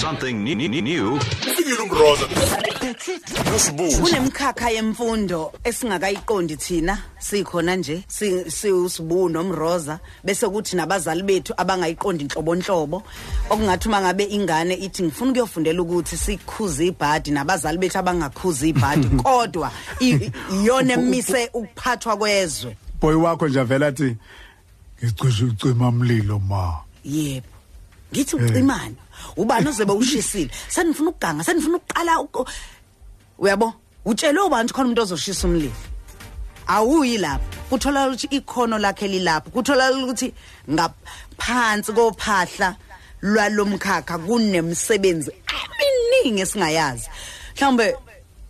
something new. kunemkhakha yemfundo esingakayiqondi thina. Sikhona nje si- siusibu nomroza bese kuthi nabazali bethu abangayiqondi inhlobonhlobo okungathi uma ngabe ingane ithi ngifuna ukuyofundela ukuthi sikhuze ibhadi nabazali bethu abangakhuzi ibhadi kodwa iyona emise ukuphathwa kwezwe. Boy wakho nje avela athi ngicishe ucima mlilo ma. Yebo. Ngithi ucimani ubani ozobe ushisile senifuna ukuganga senifuna ukuqala uku- uyabo? Utshelwe ubani khona umuntu ozoshisa umlilo? Awuyi lapho. Kuthola ukuthi ikhono lakhe lilapho. Kuthola ukuthi ngaphansi kophahla lwalomkhakha kunemsebenzi eminingi esingayazi. Mhlawumbe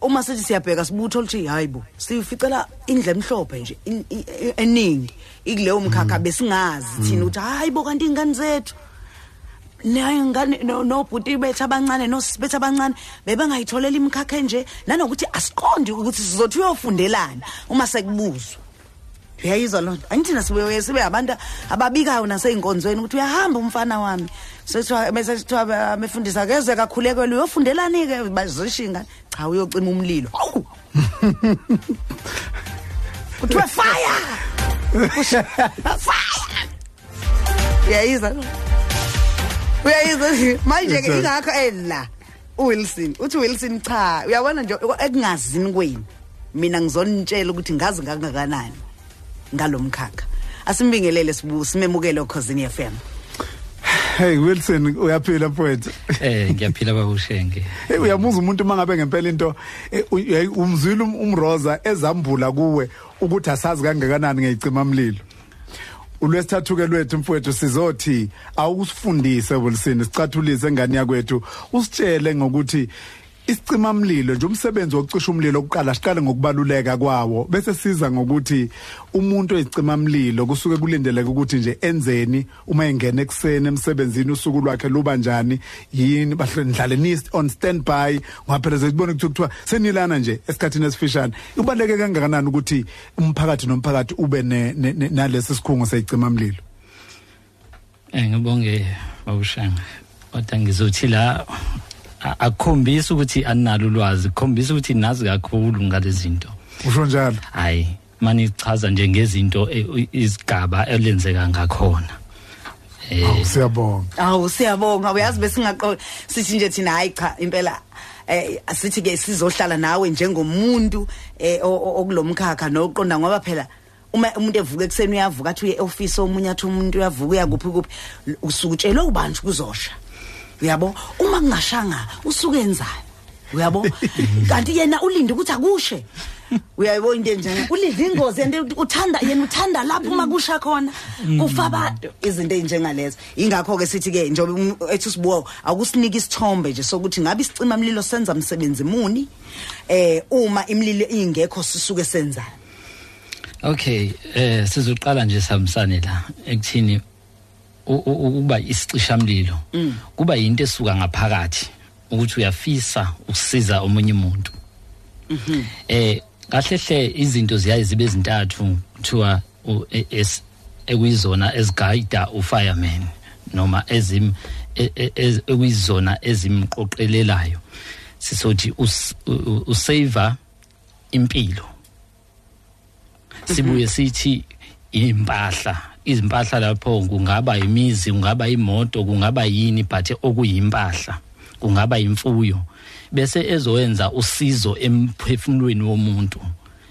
uma sithi siyabheka sibutho ukuthi hayibo sificela indle emhlophe nje in- i- eningi ikuleyo mkhakha besingazi thina ukuthi hayibo kanti ingane zethu. Nengane no- nobhuti bethu abancane nosisi bethu abancane bebengayitholela imikhakha nje nanokuthi asiqondi ukuthi sizothi uyofundelani uma sekubuzwa. Uyayizwa loo nto? Angithina sibe sibe abantu ababikayo nasey'nkonzweni ukuthi uyahamba umfana wami. Sethiwa bese sithiwa befundisa keze kakhulekele uyofundelani-ke? Bazisho ingane cha uyocima umlilo. Hawu! kuthiwe fire! Fire! Uyayizwa loo nto? Uyayizwa? Nje manje-ke ingakho ela uwilson uthi wilson cha uyabona nje ekungazini kwenu mina ngizonitshela ukuthi ngazi kangakanani ngalo mkhakha. Asimbingelele sibu simemukele okhosini FM hey wilson uyaphila mfowethu. Eh ngiyaphila babushenge. hey uyamuza umuntu mangabe ngempela into eh, u- uyayi- umzwile um- umroza ezambula kuwe ukuthi asazi kangakanani ngeyicima mlilo ulwesithathu ke lwethu mfowethu sizothi awusifundise Wilson sicathulise engane yakwethu. Usitshele ngokuthi isicima mlilo nje umsebenzi wokucisha umlilo oqala siqale ngokubaluleka kwawo bese siza ngokuthi umuntu oyicima mlilo kusuke kulindeleke ukuthi nje enzeni uma engena ekseni emsebenzini usuku lwakhe luba njani yini bahle ndlale ni on standby ngaphela sekubona ukuthi kuthiwa senilana nje esikhathini esifishane ubaleke kangakanani ukuthi umphakathi nomphakathi ube nalesi sikhungo seyicima mlilo Eh ngibonge babushenge. Kodwa ngizothi la a- akukhombisi ukuthi analo ulwazi, kukhombisa ukuthi nazi kakhulu ngalezi zinto. usho njalo? Hayi, mani chaza nje ngezinto e- izigaba elenzeka ngakhona. Awu, Eh siyabonga. Awu siyabonga. Uyazi besingaqo sithi nje thina hayi cha impela eh asithi ke sizohlala nawe njengomuntu eh okulomkhakha noqonda ngoba phela uma umuntu evuka ekseni uyavuka athi uye office omunye athi umuntu uyavuka uyakuphi kuphi usukutshelwe ubani kuzosha uyabo? Uma kungashanga usuke enzani uyabo? Kanti yena ulinde ukuthi akushe. Uyayibona into enjani ulinde ingozi and uthanda yena uthanda lapho uma kusha khona. Kufa abantu izinto ezinjengalezo ingakho ke sithi ke njobe um- ethi sibuwo akusiniki isithombe nje sokuthi ngabe isicima mlilo senza umsebenzi muni? Eh uma imlilo ingekho sisuke senzani Okay, eh sizoqala nje samsane la ekuthini u- u- ukuba isicishamlilo kuba yinto esuka ngaphakathi ukuthi uyafisa ukusiza omunye umuntu. Eh kahle hle izinto ziyaye zibe ezintathu kuthiwa e- es- ekuyizona eziguide ufireman noma ezim e- e- ekuyizona ezimqoqelelayo. Sisothi usave impilo. Sibuye sithi impahla izimpahla lapho kungaba imizi kungaba imoto kungaba yini but okuyimpahla kungaba imfuyo. Bese ezowenza usizo emphefumulweni womuntu.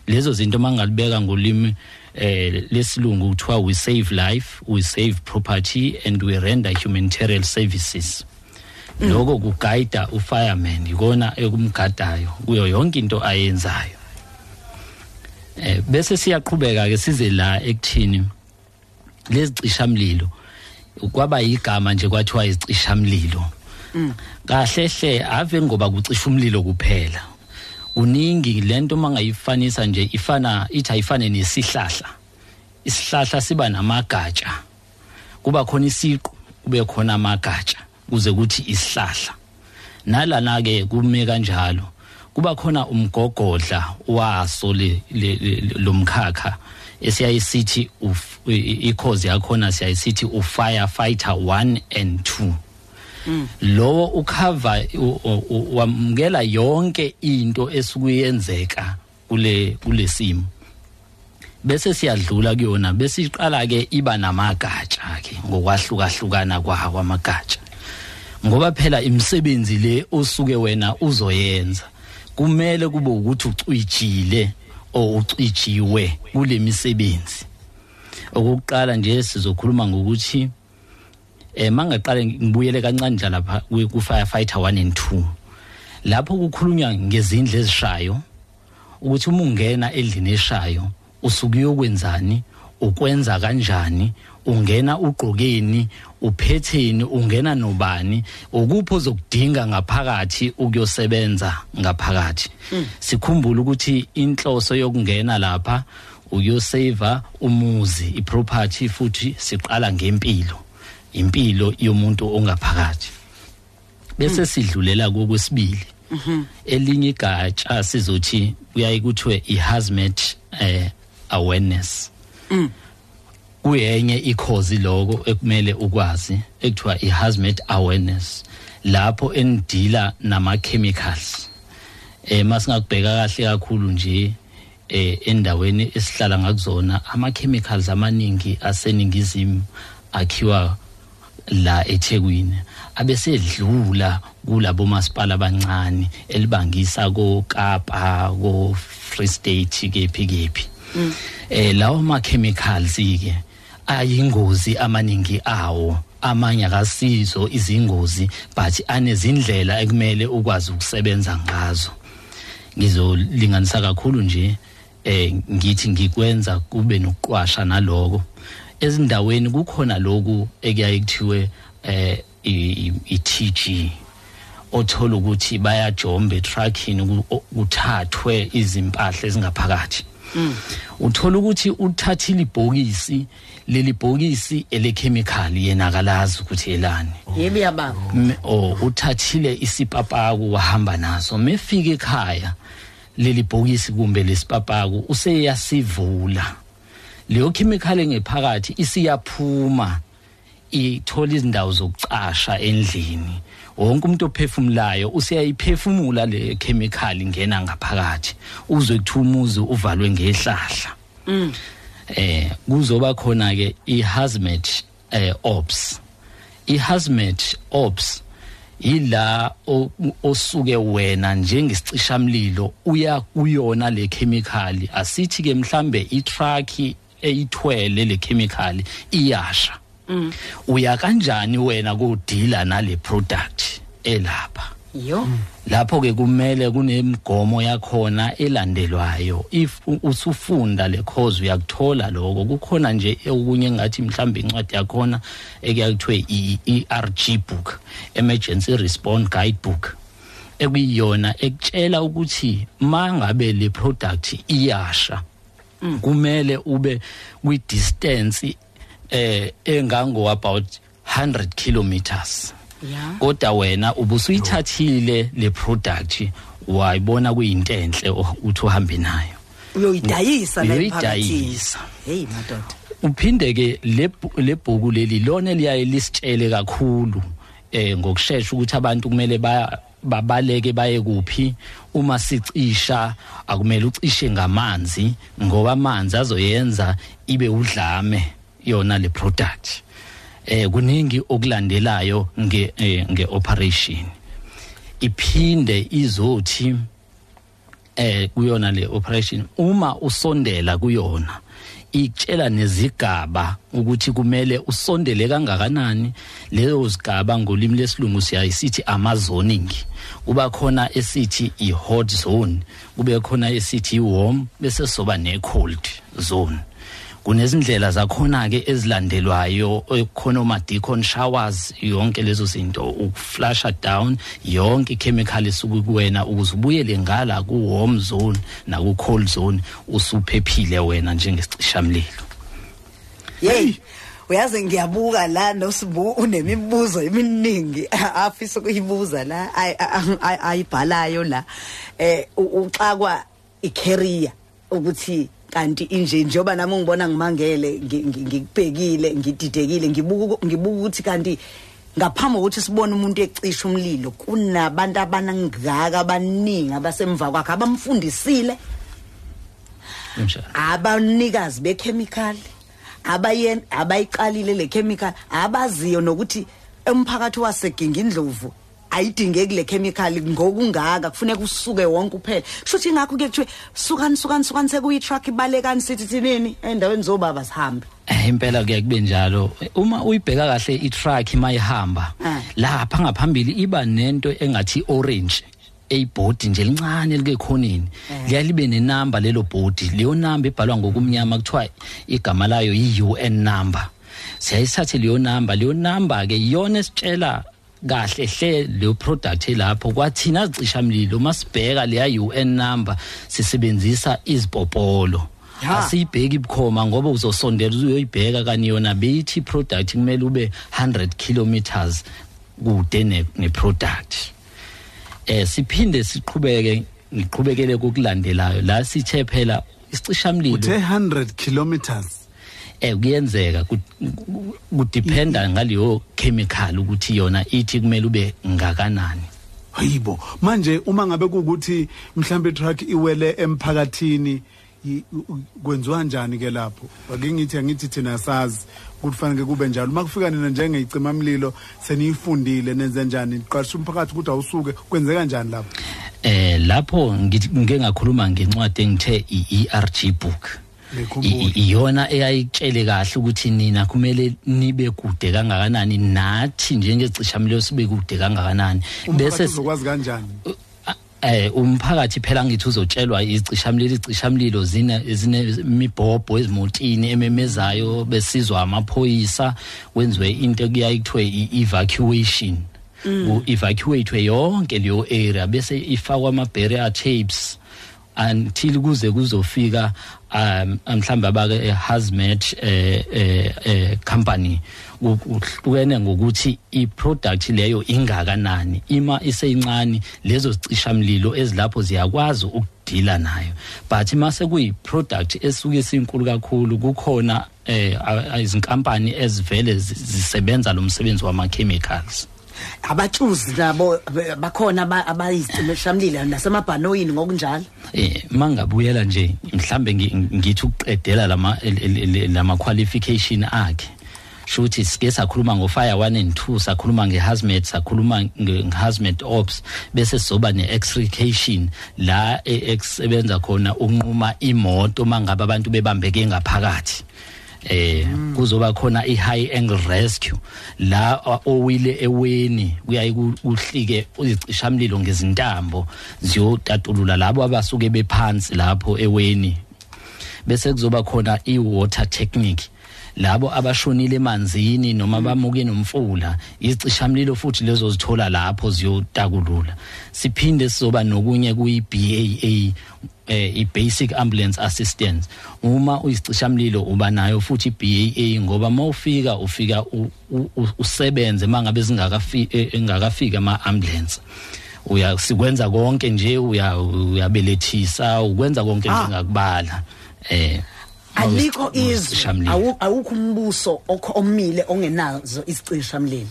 Lezo zinto mangalibeka ngolimi eh lesilungu kuthiwa we save life we save property and we render humanitarian services. Lokho kuguide ufireman ikona ekumgadayo kuyo yonke into ayenzayo. Eh bese siyaqhubeka ke size la ekuthini lezicishamlilo. Kwaba igama nje kwathiwa izicishamlilo kahle hle ave ngoba kucisha umlilo kuphela. Uningi lento mangayifanisa nje ifana ithi ayifane nesihlahla. Isihlahla siba namagatsha. Kuba khona isiqu kube khona amagatsha kuze kuthi isihlahla. Nalana ke kume kanjalo kuba khona umgogodla waso lomkhakha esiyayisithi ikhozi yakhona siyayisithi u firefighter 1 and 2 lowo ukhava wamukela yonke into esukuyenzeka kule kulesimo bese siyadlula kuyona bese iqala ke iba namagatsha ke ngokwahlukahlukana kwawo amagatsha. Ngoba phela imisebenzi le osuke wena uzoyenza kumele kube ukuthi ucwijile o ucijiwe kule misebenzi. Okokuqala nje sizokhuluma ngokuthi eh mangaqale ngibuyele kancane njalo lapha ku firefighter 1 and 2 lapho kukhulunywa ngezindle ezishayo ukuthi uma ungena endlini eshayo usuke uyokwenzani ukwenza kanjani ungena ugqokeni uphetheni ungena nobani ukuphi ozokudinga ngaphakathi ukuyosebenza ngaphakathi? Sikhumbule ukuthi inhloso yokungena lapha uyoseva umuzi iproperty futhi siqala ngempilo impilo yomuntu ongaphakathi. Bese sidlulela kokwesibili. Elinye igatsha sizothi kuyaye kuthiwe i-hazmat eh awareness. Kuyenye ikhozi lokho ekumele ukwazi ekuthiwa i-hazmat awareness lapho enidila nama-chemicals. Eh masingakubheka kahle kakhulu nje eh endaweni esihlala ngakuzona ama-chemicals amaningi aseningizimu akhiwa la eThekwini. Abesedlula kulabo masipala abancane elibangisa koKapa ko Free State kephi kephi. Eh lawo ma chemicals ke ayingozi amaningi awo. Amanye akasizo izingozi but anezindlela ekumele ukwazi ukusebenza ngazo. Ngizolinganisa kakhulu nje eh ngithi ngikwenza kube nokuqwasha naloko. Ezindaweni kukhona lokhu ekuyaye kuthiwe eh i-TG othola ukuthi bayajomba etruckini kuthathwe izimpahla ezingaphakathi. Uthola ukuthi uthathile ibhokisi leli bhokisi elekhemikhali yena akalazi ukuthi elani. Yebo yababa. O uthathile isipapaku wahamba naso. Mefika ekhaya leli bhokisi kumbe lesipapaku useyasivula. Leyo chemical engephakathi isiyaphuma. Ithola izindawo zokucasha endlini. Wonke umuntu ophefumulayo usiyayiphefumula le chemical ingena ngaphakathi. Uzwe kuthiwa umuzi uvalwe ngehlahla. Eh kuzoba khona ke i-hazmat eh ops. I-hazmat ops ila osuke wena njengesicishamlilo uya kuyona le chemical. Asithi ke mhlambe i-truck eyithwele le chemical iyasha. Uya kanjani wena kudila nale product elapha? Yo lapho ke kumele kunemigomo yakhona elandelwayo. If usufunda le course uyakuthola lokho. Kukhona nje okunye ngathi mhlambe incwadi yakhona ekuyakuthiwe i-ERG book emergency response guidebook ekuyiyona ekutshela ukuthi mangabe le product iyasha kumele ube kwi distance eh engango about 100 kilometers kodwa wena ubusuyithathile le product wayibona kuyintenhle uthi uhambe nayo. Uyoyidayisa la Uyoyidayisa. hey madoda. Uphinde ke le bhuku leli lona liyaye lisitshele kakhulu eh ngokusheshsha ukuthi abantu kumele baya babaleke baye kuphi. Uma sicisha akumele ucishe ngamanzi ngoba amanzi azoyenza ibe udlame. Yona le product. Eh kuningi okulandelayo nge eh, nge operation. Iphinde izothi eh kuyona le operation. Uma usondela kuyona ikutshela nezigaba ukuthi kumele usondele kangakanani. Lezo zigaba ngolimi lesilungu siyayisithi ama zoning kuba khona esithi i hot zone kube khona esithi i warm bese soba ne cold zone. Kunezindlela zakhona ke ezilandelwayo khona oma decon showers yonke lezo zinto ukuflasha down yonke ichemical esuku kuwena ukuze ubuyele ngala ku warm zone na ku cold zone usuphephile wena njengesicishamlilo hey uyazi ngiyabuka la nosibu unemibuzo eminingi afisa ukuyibuza la ay- ay- ay- ayibhalayo la. Eh uxakwa icareer ukuthi kanti inje njoba nami ngibona ngimangele ngi- ngi- ngikubhekile ngididekile ngibuka ngibuka ukuthi kanti ngaphambi kokuthi sibone umuntu ecisha umlilo kunabantu abanangaka abaningi abasemva kwakhe abamfundisile. Abanikazi bekhemikhali abayen abayiqalile le chemical abaziyo nokuthi emphakathi waseginga indlovu. Ayidingeki le chemical ngokungaka kufuneka usuke wonke uphela kushuthi ingakho ke kuthiwe sukani sukani sukani sekuyi truck ibalekani sithi thinini endaweni zobaba sihambe Eh impela kuya kube njalo. Uma uyibheka kahle i-truck mayihamba Ah. lapha ngaphambili iba nento engathi orange eyibhodi nje lincane like khoneni liya libe nenamba lelo bhodi. Leyo namba ibhalwa ngokumnyama kuthiwa igama layo yi-UN number. Siyayisathe leyo namba. Leyo namba ke iyona esitshela kahle hle leyo product elapho. Kwathina zicishamlilo masibheka leya UN number sisebenzisa izipopolo asiyibheki bukhoma ngoba uzosondela uyoyibheka kani yona beyithi product kumele ube 100 kilometers kude ne, ne product. Eh siphinde siqhubeke ngiqhubekele kokulandelayo la sithe phela isicishamlilo uthe 100 kilometers. Eh kuyenzeka ku- ku- kudependa ngaleyo chemical ukuthi yona ithi kumele ube ngakanani. Hayibo manje uma ngabe kuukuthi mhlambe truck iwele emphakathini i- u- u- kwenziwa njani ke lapho? Ake ngithi angithi thina sazi ukuthi fanele kube njalo. Uma kufika nina njengeyicima mlilo seniyifundile nenze njani qasha umphakathi ukuthi awusuke kwenzeka njani lapho? Eh lapho ngithi- ngike ngakhuluma ngencwadi engithe i-ERG book Ngikhumbula. I- i- iyona eyayitshele kahle ukuthi nina kumele nibe kude kangakanani nathi njengecishamlilo sibe kude kangakanani. Bese uzokwazi kanjani? Eh umphakathi phela ngithi uzotshelwa icishamlilo icishamlilo zine zinemibhobho ezimotini ememezayo besizwa amaphoyisa kwenziwe into kuyayi kuthiwe i-evacuation. Ku-evacuate yonke leyo area bese ifakwa ama-barrier tapes until kuze kuzofika um mhlawumbe abake hazmat eh eh eh company. Kuhlukene ngokuthi iproduct leyo ingakanani ima iseyincane lezo zicishamlilo ezilapho ziyakwazi ukudila nayo. But mase kuyi product esuke sinkulu kakhulu kukhona eh a- a- izinkampani ezivele zi- zisebenza lo msebenzi wama chemicals abatshuzi nabo bakhona aba- abayizicimeshamlilo nasemabhanoyini ngokunjalo. Eh mangabuyela nje mhlambe ngi- ngithi ukuqedela lama lama qualification akhe. Shuthi sike sakhuluma ngo fire 1 and 2 sakhuluma ngehazmat sakhuluma ngehazmat ops bese sizoba neextrication la esebenza khona unquma imoto mangabe abantu bebambeke ngaphakathi. Eh kuzoba khona i-high angle rescue. La owile eweni kuyaye ku- kuhlike icishamlilo ngezintambo ziyotatulula labo abasuke bephansi lapho eweni. Bese kuzoba khona i-water technique. Labo abashonile emanzini noma bamuke nomfula izicishamlilo futhi lezo zithola lapho ziyotakulula. Siphinde sizoba nokunye kuyi-BAA eh i-basic ambulance assistance. Uma uyisicishamlilo uba nayo futhi i-BAA ngoba mawufika ufika usebenze mangabe zingakafika engakafika ama ambulance uya sikwenza konke nje uya uyabelethisa ukwenza konke Ah. njengakubala eh. Alikho awu- awukho umbuso omile ongenazo isicishamlilo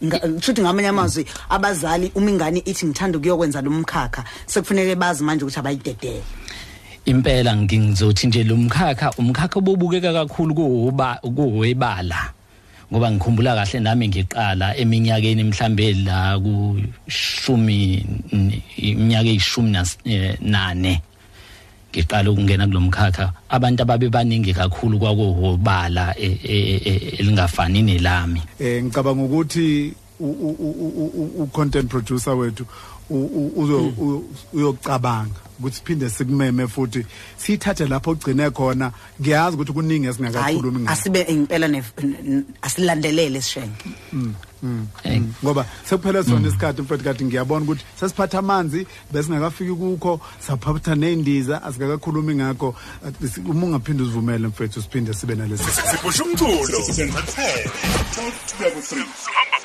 kushuthi ngamanye amazwi abazali uma ingane ithi ngithanda ukuyokwenza lo mkhakha sekufuneke bazi manje ukuthi abayidedele. Impela ngizothi nje lo mkhakha umkhakha obubukeka kakhulu kuwoba kuwebala ngoba ngikhumbula kahle nami ngiqala eminyakeni mhlambe la kushumi iminyaka eyishumi eh, nane. Ngiqala ukungena kulomkhakha abantu ababe baningi kakhulu kwakuwobala eh, eh, eh, elingafani nelami. Eh ngicabanga ukuthi u- u-content producer wethu u- u- uzo- u- uyocabanga ukuthi siphinde sikumeme futhi siyithathe lapho ogcine khona ngiyazi ukuthi kuningi esingakakhulumi ngakho asibe impela asilandelele sishenge Eh, ngoba sekuphele sona isikhathi mfethu kade ngiyabona ukuthi sesiphatha amanzi besingakafiki kukho saphatha ney'ndiza asikakakhulumi ngakho Uh, uma ungaphinde uzivumele mfethu siphinde sibe nalesi siphusha umculo 12 to 3